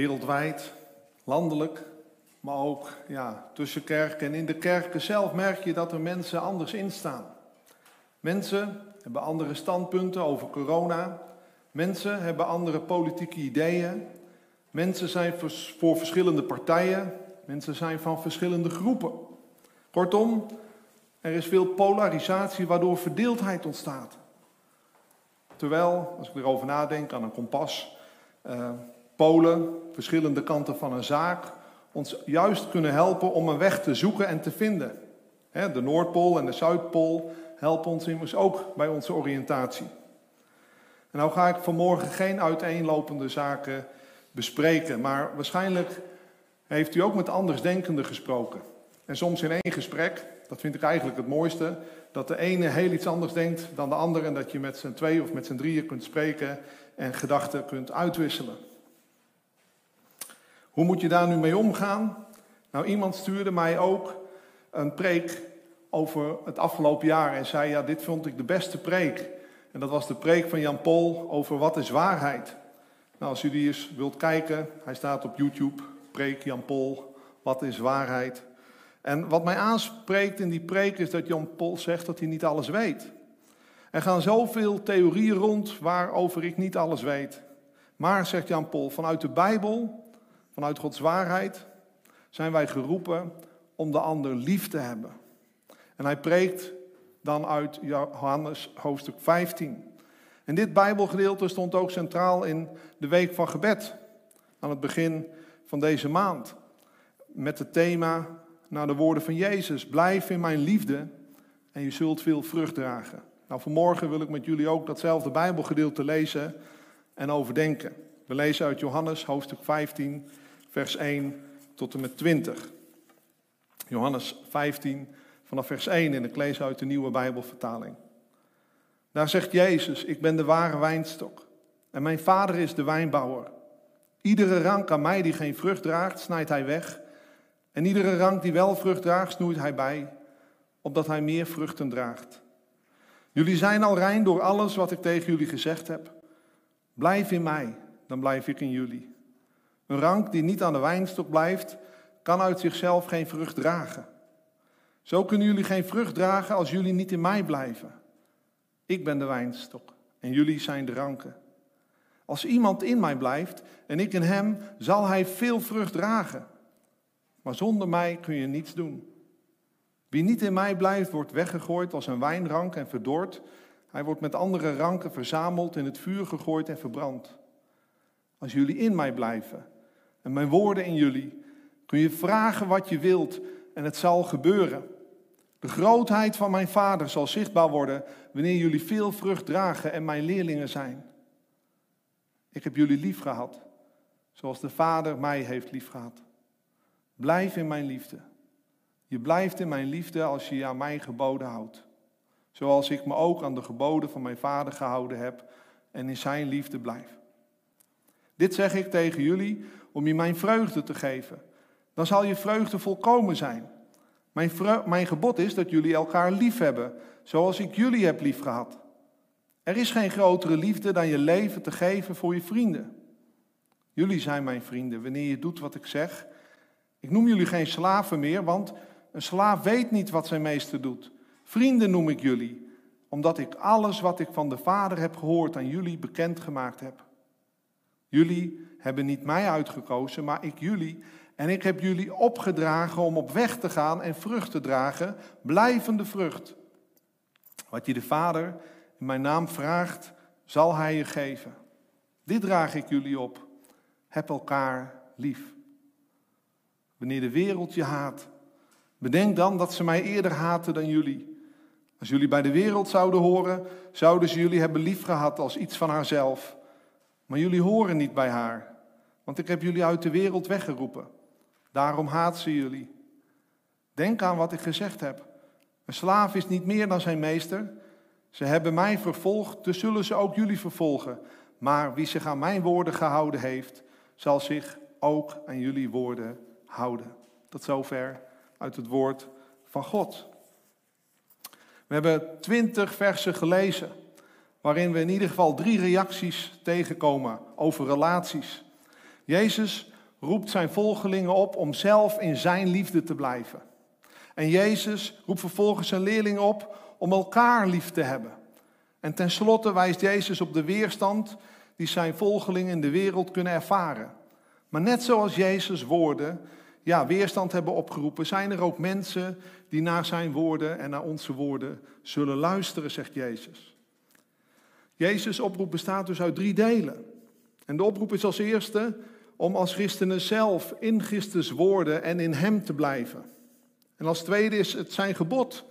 Wereldwijd, landelijk, maar ook ja, tussen kerken en in de kerken zelf merk je dat er mensen anders instaan. Mensen hebben andere standpunten over corona. Mensen hebben andere politieke ideeën. Mensen zijn voor verschillende partijen. Mensen zijn van verschillende groepen. Kortom, er is veel polarisatie waardoor verdeeldheid ontstaat. Terwijl, als ik erover nadenk aan een kompas, eh, polen, verschillende kanten van een zaak, ons juist kunnen helpen om een weg te zoeken en te vinden. de Noordpool en de Zuidpool helpen ons immers ook bij onze oriëntatie. En nou ga ik vanmorgen geen uiteenlopende zaken bespreken, maar waarschijnlijk heeft u ook met andersdenkenden gesproken. En soms in één gesprek, dat vind ik eigenlijk het mooiste, dat de ene heel iets anders denkt dan de ander en dat je met z'n twee of met z'n drieën kunt spreken en gedachten kunt uitwisselen. Hoe moet je daar nu mee omgaan? Nou, iemand stuurde mij ook een preek over het afgelopen jaar en zei: Ja, dit vond ik de beste preek. En dat was de preek van Jan Pol over wat is waarheid. Nou, als u die eens wilt kijken, hij staat op YouTube, preek Jan Pol, wat is waarheid. En wat mij aanspreekt in die preek is dat Jan Pol zegt dat hij niet alles weet. Er gaan zoveel theorieën rond waarover ik niet alles weet. Maar, zegt Jan Pol, vanuit de Bijbel, vanuit Gods waarheid, zijn wij geroepen om de ander lief te hebben. En hij preekt dan uit Johannes hoofdstuk 15. En dit Bijbelgedeelte stond ook centraal in de week van gebed, aan het begin van deze maand. Met het thema naar de woorden van Jezus. Blijf in mijn liefde en je zult veel vrucht dragen. Nou, vanmorgen wil ik met jullie ook datzelfde Bijbelgedeelte lezen en overdenken. We lezen uit Johannes hoofdstuk 15, vers 1 tot en met 20. Johannes 15, vanaf vers 1 en ik lees uit de nieuwe Bijbelvertaling. Daar zegt Jezus, ik ben de ware wijnstok en mijn vader is de wijnbouwer. Iedere rank aan mij die geen vrucht draagt, snijdt hij weg. En iedere rank die wel vrucht draagt, snoeit hij bij, opdat hij meer vruchten draagt. Jullie zijn al rein door alles wat ik tegen jullie gezegd heb. Blijf in mij, dan blijf ik in jullie. Een rank die niet aan de wijnstok blijft, kan uit zichzelf geen vrucht dragen. Zo kunnen jullie geen vrucht dragen als jullie niet in mij blijven. Ik ben de wijnstok en jullie zijn de ranken. Als iemand in mij blijft en ik in hem, zal hij veel vrucht dragen. Maar zonder mij kun je niets doen. Wie niet in mij blijft, wordt weggegooid als een wijnrank en verdord. Hij wordt met andere ranken verzameld, in het vuur gegooid en verbrand. Als jullie in mij blijven en mijn woorden in jullie, kun je vragen wat je wilt en het zal gebeuren. De grootheid van mijn Vader zal zichtbaar worden wanneer jullie veel vrucht dragen en mijn leerlingen zijn. Ik heb jullie lief gehad, zoals de Vader mij heeft lief gehad. Blijf in mijn liefde. Je blijft in mijn liefde als je je aan mijn geboden houdt. Zoals ik me ook aan de geboden van mijn Vader gehouden heb en in zijn liefde blijf. Dit zeg ik tegen jullie om je mijn vreugde te geven. Dan zal je vreugde volkomen zijn. Mijn, mijn gebod is dat jullie elkaar lief hebben, zoals ik jullie heb lief gehad. Er is geen grotere liefde dan je leven te geven voor je vrienden. Jullie zijn mijn vrienden wanneer je doet wat ik zeg. Ik noem jullie geen slaven meer, want een slaaf weet niet wat zijn meester doet. Vrienden noem ik jullie, omdat ik alles wat ik van de Vader heb gehoord aan jullie bekendgemaakt heb. Jullie hebben niet mij uitgekozen, maar ik jullie. En ik heb jullie opgedragen om op weg te gaan en vrucht te dragen, blijvende vrucht. Wat je de Vader in mijn naam vraagt, zal Hij je geven. Dit draag ik jullie op. Heb elkaar lief. Wanneer de wereld je haat, bedenk dan dat ze mij eerder haten dan jullie. Als jullie bij de wereld zouden horen, zouden ze jullie hebben liefgehad als iets van haarzelf. Maar jullie horen niet bij haar, want ik heb jullie uit de wereld weggeroepen. Daarom haat ze jullie. Denk aan wat ik gezegd heb. Een slaaf is niet meer dan zijn meester. Ze hebben mij vervolgd, dus zullen ze ook jullie vervolgen. Maar wie zich aan mijn woorden gehouden heeft, zal zich ook aan jullie woorden houden. Tot zover uit het woord van God. We hebben twintig versen gelezen, waarin we in ieder geval drie reacties tegenkomen over relaties. Jezus roept zijn volgelingen op om zelf in zijn liefde te blijven. En Jezus roept vervolgens zijn leerlingen op om elkaar lief te hebben. En tenslotte wijst Jezus op de weerstand die zijn volgelingen in de wereld kunnen ervaren. Maar net zoals Jezus woorden ja, weerstand hebben opgeroepen, zijn er ook mensen die naar zijn woorden en naar onze woorden zullen luisteren, zegt Jezus. Jezus' oproep bestaat dus uit drie delen. En de oproep is als eerste om als christenen zelf in Christus woorden en in Hem te blijven. En als tweede is het zijn gebod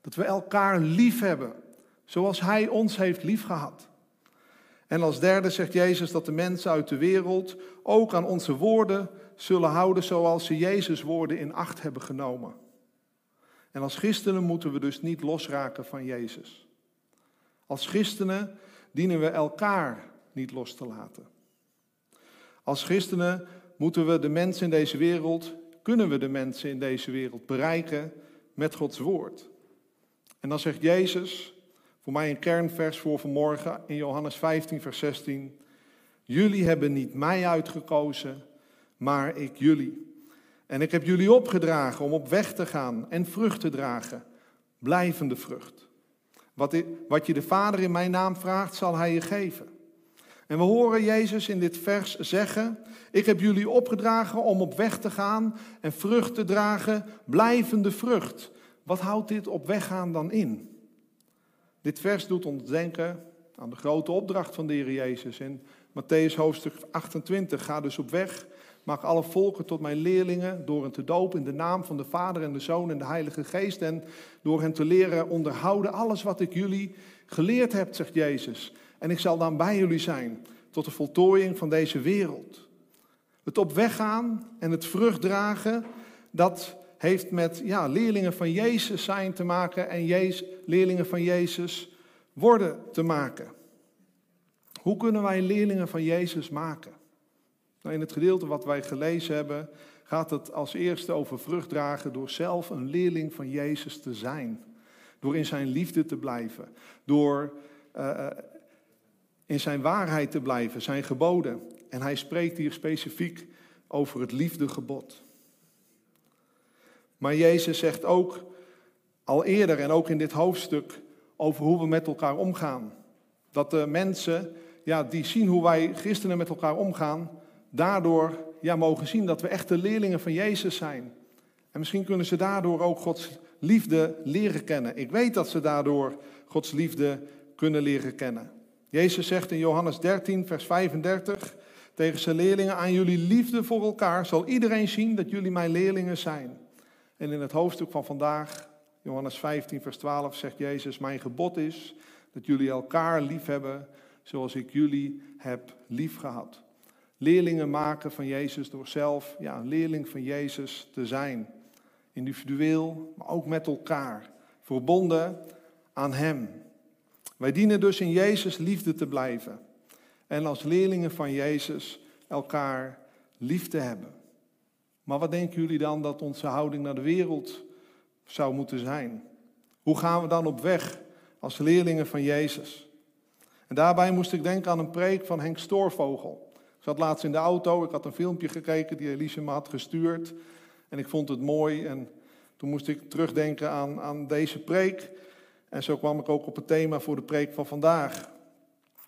dat we elkaar lief hebben, zoals Hij ons heeft liefgehad. En als derde zegt Jezus dat de mensen uit de wereld ook aan onze woorden zullen houden zoals ze Jezus woorden in acht hebben genomen. En als christenen moeten we dus niet losraken van Jezus. Als christenen dienen we elkaar niet los te laten. Als christenen moeten we de mensen in deze wereld, kunnen we de mensen in deze wereld bereiken met Gods woord. En dan zegt Jezus, voor mij een kernvers voor vanmorgen in Johannes 15, vers 16. Jullie hebben niet mij uitgekozen, maar ik jullie. En ik heb jullie opgedragen om op weg te gaan en vrucht te dragen, blijvende vrucht. Wat, je de Vader in mijn naam vraagt, zal Hij je geven. En we horen Jezus in dit vers zeggen: Ik heb jullie opgedragen om op weg te gaan en vrucht te dragen, blijvende vrucht. Wat houdt dit op weg gaan dan in? Dit vers doet ons denken aan de grote opdracht van de Heer Jezus. In Matthäus hoofdstuk 28 ga dus op weg, maak alle volken tot mijn leerlingen door hen te dopen in de naam van de Vader en de Zoon en de Heilige Geest. En door hen te leren onderhouden alles wat ik jullie geleerd heb, zegt Jezus. En ik zal dan bij jullie zijn tot de voltooiing van deze wereld. Het op weg gaan en het vrucht dragen, dat heeft met ja, leerlingen van Jezus zijn te maken en Jezus, leerlingen van Jezus worden te maken. Hoe kunnen wij leerlingen van Jezus maken? Nou, in het gedeelte wat wij gelezen hebben, gaat het als eerste over vrucht dragen door zelf een leerling van Jezus te zijn. Door in zijn liefde te blijven. Door uh, in zijn waarheid te blijven, zijn geboden. En hij spreekt hier specifiek over het liefdegebod. Maar Jezus zegt ook al eerder en ook in dit hoofdstuk over hoe we met elkaar omgaan. Dat de mensen ja, die zien hoe wij christenen met elkaar omgaan, daardoor ja, mogen zien dat we echte leerlingen van Jezus zijn. En misschien kunnen ze daardoor ook Gods liefde leren kennen. Ik weet dat ze daardoor Gods liefde kunnen leren kennen. Jezus zegt in Johannes 13, vers 35 tegen zijn leerlingen: Aan jullie liefde voor elkaar zal iedereen zien dat jullie mijn leerlingen zijn. En in het hoofdstuk van vandaag, Johannes 15, vers 12, zegt Jezus: Mijn gebod is dat jullie elkaar lief hebben zoals ik jullie heb lief gehad. Leerlingen maken van Jezus door zelf ja, een leerling van Jezus te zijn. Individueel, maar ook met elkaar. Verbonden aan Hem. Wij dienen dus in Jezus liefde te blijven. En als leerlingen van Jezus elkaar lief te hebben. Maar wat denken jullie dan dat onze houding naar de wereld zou moeten zijn? Hoe gaan we dan op weg als leerlingen van Jezus? En daarbij moest ik denken aan een preek van Henk Stoorvogel. Zat laatst in de auto, ik had een filmpje gekeken die Elise me had gestuurd. En ik vond het mooi en toen moest ik terugdenken aan, aan deze preek. En zo kwam ik ook op het thema voor de preek van vandaag.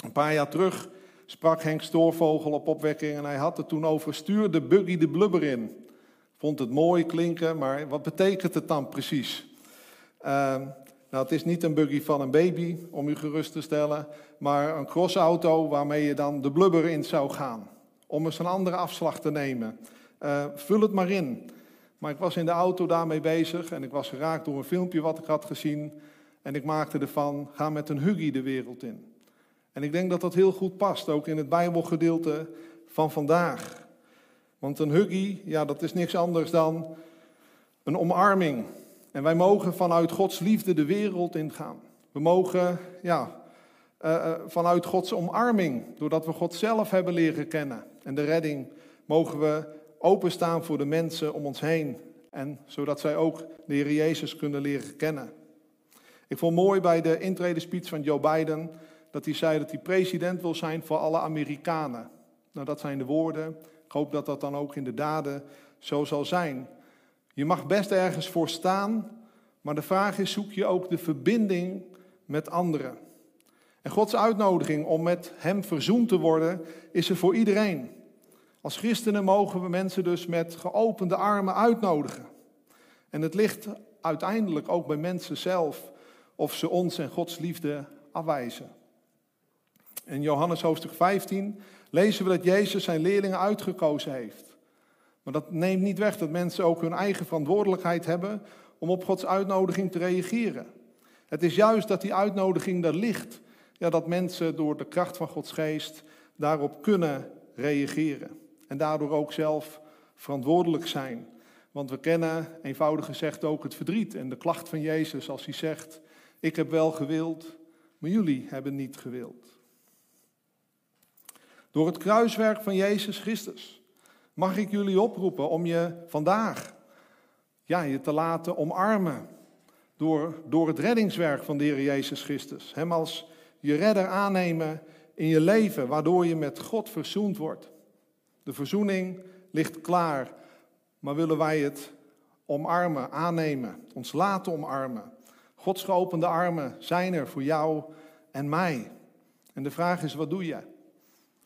Een paar jaar terug sprak Henk Stoorvogel op opwekking en hij had het toen over stuur de buggy de blubber in. Vond het mooi klinken, maar wat betekent het dan precies? Uh, nou, het is niet een buggy van een baby, om u gerust te stellen, maar een crossauto waarmee je dan de blubber in zou gaan. Om eens een andere afslag te nemen. Uh, vul het maar in. Maar ik was in de auto daarmee bezig en ik was geraakt door een filmpje wat ik had gezien. En ik maakte ervan, ga met een huggy de wereld in. En ik denk dat dat heel goed past, ook in het Bijbelgedeelte van vandaag. Want een huggy, ja, dat is niks anders dan een omarming. En wij mogen vanuit Gods liefde de wereld ingaan. We mogen, ja, uh, vanuit Gods omarming, doordat we God zelf hebben leren kennen en de redding, mogen we openstaan voor de mensen om ons heen. En zodat zij ook de Heer Jezus kunnen leren kennen. Ik vond mooi bij de intredespeech van Joe Biden dat hij zei dat hij president wil zijn voor alle Amerikanen. Nou, dat zijn de woorden Ik hoop dat dat dan ook in de daden zo zal zijn. Je mag best ergens voor staan, maar de vraag is: zoek je ook de verbinding met anderen? En Gods uitnodiging om met Hem verzoend te worden, is er voor iedereen. Als christenen mogen we mensen dus met geopende armen uitnodigen. En het ligt uiteindelijk ook bij mensen zelf of ze ons en Gods liefde afwijzen. In Johannes hoofdstuk 15 lezen we dat Jezus zijn leerlingen uitgekozen heeft. Maar dat neemt niet weg dat mensen ook hun eigen verantwoordelijkheid hebben om op Gods uitnodiging te reageren. Het is juist dat die uitnodiging er ligt, ja, dat mensen door de kracht van Gods geest daarop kunnen reageren. En daardoor ook zelf verantwoordelijk zijn. Want we kennen eenvoudig gezegd ook het verdriet en de klacht van Jezus als hij zegt, ik heb wel gewild, maar jullie hebben niet gewild. Door het kruiswerk van Jezus Christus mag ik jullie oproepen om je vandaag ja, je te laten omarmen door, door het reddingswerk van de Heer Jezus Christus. Hem als je redder aannemen in je leven, waardoor je met God verzoend wordt. De verzoening ligt klaar, maar willen wij het omarmen, aannemen, ons laten omarmen. Gods geopende armen zijn er voor jou en mij. En de vraag is, wat doe je?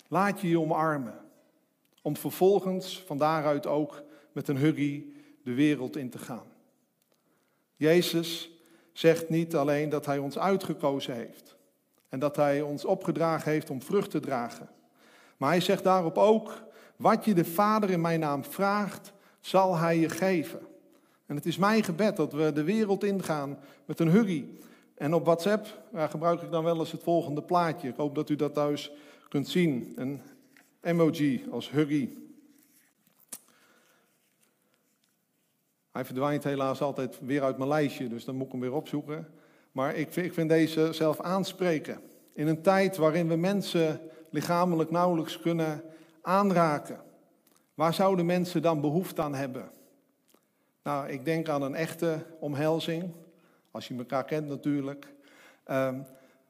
Laat je je omarmen. Om vervolgens van daaruit ook met een huggy de wereld in te gaan. Jezus zegt niet alleen dat Hij ons uitgekozen heeft en dat Hij ons opgedragen heeft om vrucht te dragen. Maar Hij zegt daarop ook, wat je de Vader in mijn naam vraagt, zal Hij je geven. En het is mijn gebed dat we de wereld ingaan met een huggy. En op WhatsApp gebruik ik dan wel eens het volgende plaatje. Ik hoop dat u dat thuis kunt zien. Een emoji als huggy. Hij verdwijnt helaas altijd weer uit mijn lijstje, dus dan moet ik hem weer opzoeken. Maar ik vind, ik vind deze zelf aanspreken. In een tijd waarin we mensen lichamelijk nauwelijks kunnen aanraken. Waar zouden mensen dan behoefte aan hebben? Nou, ik denk aan een echte omhelzing, als je elkaar kent natuurlijk. Um,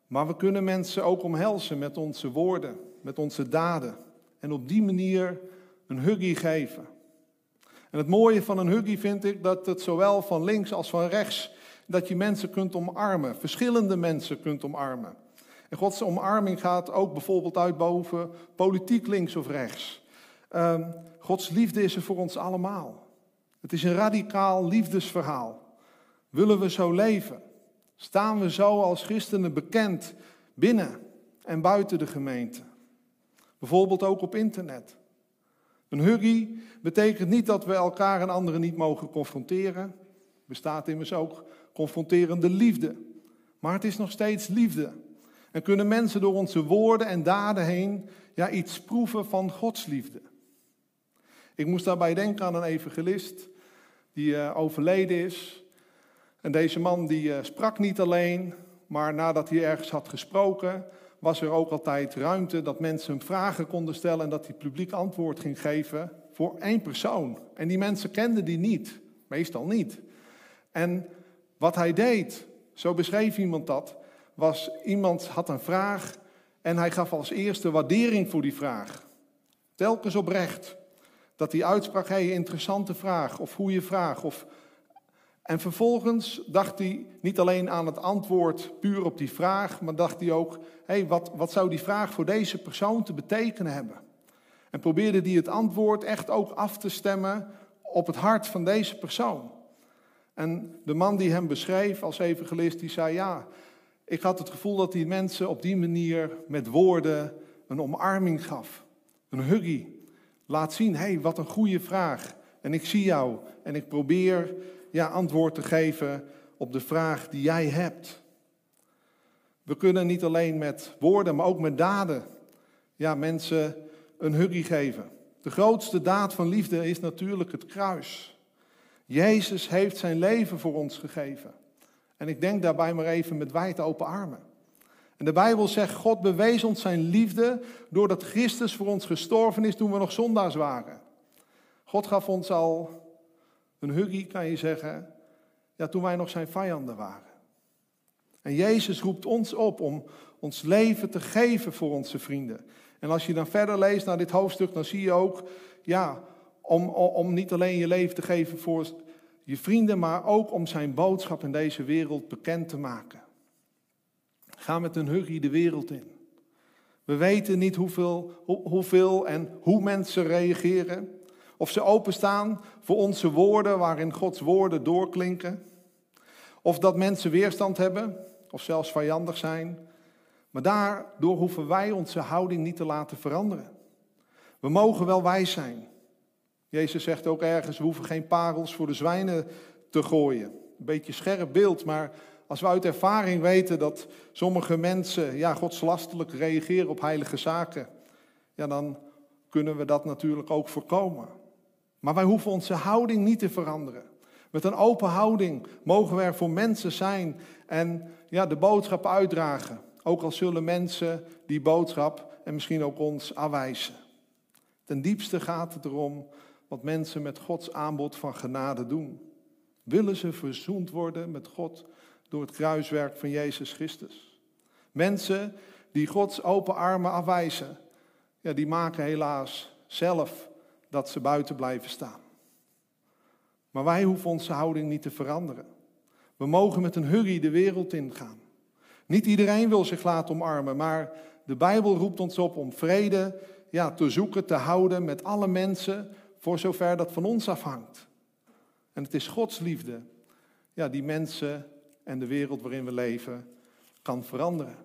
maar we kunnen mensen ook omhelzen met onze woorden, met onze daden. En op die manier een huggy geven. En het mooie van een huggy vind ik dat het zowel van links als van rechts, dat je mensen kunt omarmen, verschillende mensen kunt omarmen. En Gods omarming gaat ook bijvoorbeeld uit boven politiek links of rechts. Um, Gods liefde is er voor ons allemaal. Het is een radicaal liefdesverhaal. Willen we zo leven? Staan we zo als christenen bekend binnen en buiten de gemeente? Bijvoorbeeld ook op internet. Een huggy betekent niet dat we elkaar en anderen niet mogen confronteren. Bestaat immers ook confronterende liefde. Maar het is nog steeds liefde. En kunnen mensen door onze woorden en daden heen ja, iets proeven van Gods liefde. Ik moest daarbij denken aan een evangelist die uh, overleden is. En deze man die uh, sprak niet alleen, maar nadat hij ergens had gesproken, was er ook altijd ruimte dat mensen vragen konden stellen en dat hij publiek antwoord ging geven voor één persoon. En die mensen kenden die niet, meestal niet. En wat hij deed, zo beschreef iemand dat, was iemand had een vraag en hij gaf als eerste waardering voor die vraag. Telkens oprecht. Dat hij uitsprak, hé, hey, interessante vraag, of goede vraag. Of... En vervolgens dacht hij niet alleen aan het antwoord puur op die vraag, maar dacht hij ook, hé, hey, wat, wat zou die vraag voor deze persoon te betekenen hebben? En probeerde hij het antwoord echt ook af te stemmen op het hart van deze persoon. En de man die hem beschreef als evangelist, die zei, ja, ik had het gevoel dat die mensen op die manier met woorden een omarming gaf. Een huggy. Laat zien, hé, hey, wat een goede vraag. En ik zie jou en ik probeer ja, antwoord te geven op de vraag die jij hebt. We kunnen niet alleen met woorden, maar ook met daden ja, mensen een huggy geven. De grootste daad van liefde is natuurlijk het kruis. Jezus heeft zijn leven voor ons gegeven. En ik denk daarbij maar even met wijd open armen. En de Bijbel zegt, God bewees ons zijn liefde doordat Christus voor ons gestorven is toen we nog zondaars waren. God gaf ons al een huggy, kan je zeggen, ja, toen wij nog zijn vijanden waren. En Jezus roept ons op om ons leven te geven voor onze vrienden. En als je dan verder leest naar dit hoofdstuk, dan zie je ook ja, om, om niet alleen je leven te geven voor je vrienden, maar ook om zijn boodschap in deze wereld bekend te maken. Ga met een huggy de wereld in. We weten niet hoeveel, hoeveel en hoe mensen reageren. Of ze openstaan voor onze woorden waarin Gods woorden doorklinken. Of dat mensen weerstand hebben of zelfs vijandig zijn. Maar daardoor hoeven wij onze houding niet te laten veranderen. We mogen wel wijs zijn. Jezus zegt ook ergens, we hoeven geen parels voor de zwijnen te gooien. Een beetje scherp beeld, maar als we uit ervaring weten dat sommige mensen ja, godslastelijk reageren op heilige zaken, ja, dan kunnen we dat natuurlijk ook voorkomen. Maar wij hoeven onze houding niet te veranderen. Met een open houding mogen we er voor mensen zijn en ja, de boodschap uitdragen. Ook al zullen mensen die boodschap en misschien ook ons afwijzen. Ten diepste gaat het erom wat mensen met Gods aanbod van genade doen. Willen ze verzoend worden met God door het kruiswerk van Jezus Christus? Mensen die Gods open armen afwijzen, ja, die maken helaas zelf dat ze buiten blijven staan. Maar wij hoeven onze houding niet te veranderen. We mogen met een hurry de wereld ingaan. Niet iedereen wil zich laten omarmen, maar de Bijbel roept ons op om vrede ja, te zoeken, te houden met alle mensen, voor zover dat van ons afhangt. En het is Gods liefde ja, die mensen en de wereld waarin we leven kan veranderen.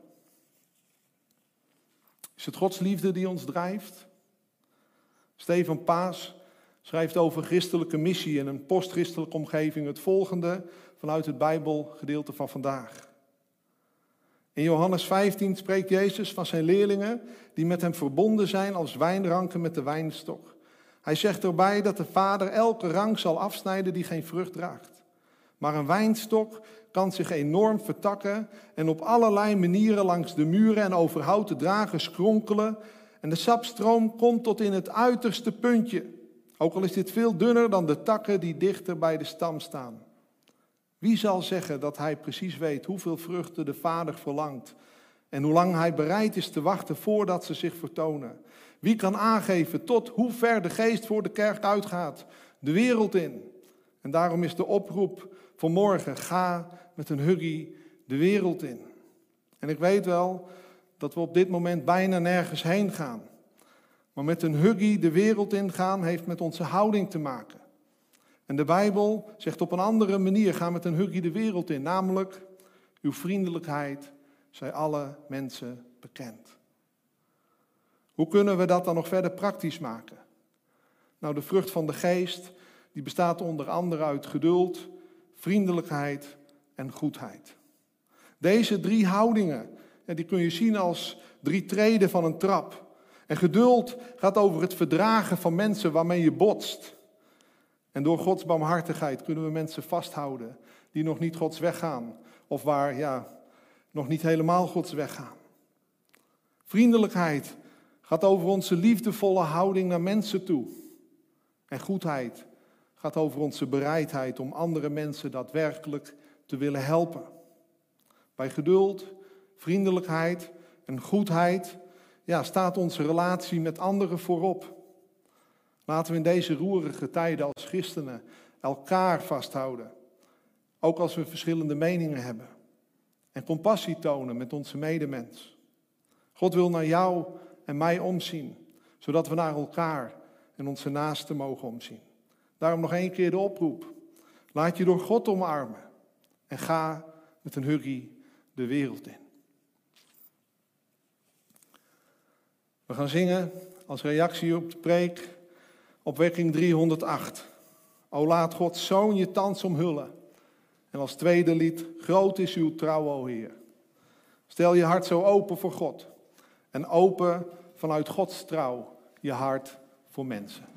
Is het Gods liefde die ons drijft? Stefan Paas schrijft over christelijke missie in een postchristelijke omgeving het volgende vanuit het Bijbelgedeelte van vandaag. In Johannes 15 spreekt Jezus van zijn leerlingen die met hem verbonden zijn als wijnranken met de wijnstok. Hij zegt erbij dat de Vader elke rank zal afsnijden die geen vrucht draagt. Maar een wijnstok kan zich enorm vertakken en op allerlei manieren langs de muren en over houten dragen skronkelen. En de sapstroom komt tot in het uiterste puntje. Ook al is dit veel dunner dan de takken die dichter bij de stam staan. Wie zal zeggen dat hij precies weet hoeveel vruchten de Vader verlangt en hoe lang hij bereid is te wachten voordat ze zich vertonen? Wie kan aangeven tot hoe ver de geest voor de kerk uitgaat, de wereld in? En daarom is de oproep voor morgen: ga met een huggy de wereld in. En ik weet wel dat we op dit moment bijna nergens heen gaan. Maar met een huggy de wereld ingaan heeft met onze houding te maken. En de Bijbel zegt op een andere manier: ga met een huggy de wereld in. Namelijk, uw vriendelijkheid zij alle mensen bekend. Hoe kunnen we dat dan nog verder praktisch maken? Nou, de vrucht van de geest, die bestaat onder andere uit geduld, vriendelijkheid en goedheid. Deze drie houdingen, die kun je zien als drie treden van een trap. En geduld gaat over het verdragen van mensen waarmee je botst. En door Gods barmhartigheid kunnen we mensen vasthouden die nog niet Gods weg gaan. Of waar, ja, nog niet helemaal Gods weg gaan. Vriendelijkheid gaat over onze liefdevolle houding naar mensen toe. En goedheid gaat over onze bereidheid om andere mensen daadwerkelijk te willen helpen. Bij geduld, vriendelijkheid en goedheid ja, staat onze relatie met anderen voorop. Laten we in deze roerige tijden als christenen elkaar vasthouden. Ook als we verschillende meningen hebben. En compassie tonen met onze medemens. God wil naar jou en mij omzien, zodat we naar elkaar en onze naasten mogen omzien. Daarom nog één keer de oproep. Laat je door God omarmen en ga met een hurry de wereld in. We gaan zingen als reactie op de preek opwekking 308. O laat God zoon je thans omhullen. En als tweede lied, groot is uw trouw, o Heer. Stel je hart zo open voor God. En open vanuit Gods trouw je hart voor mensen.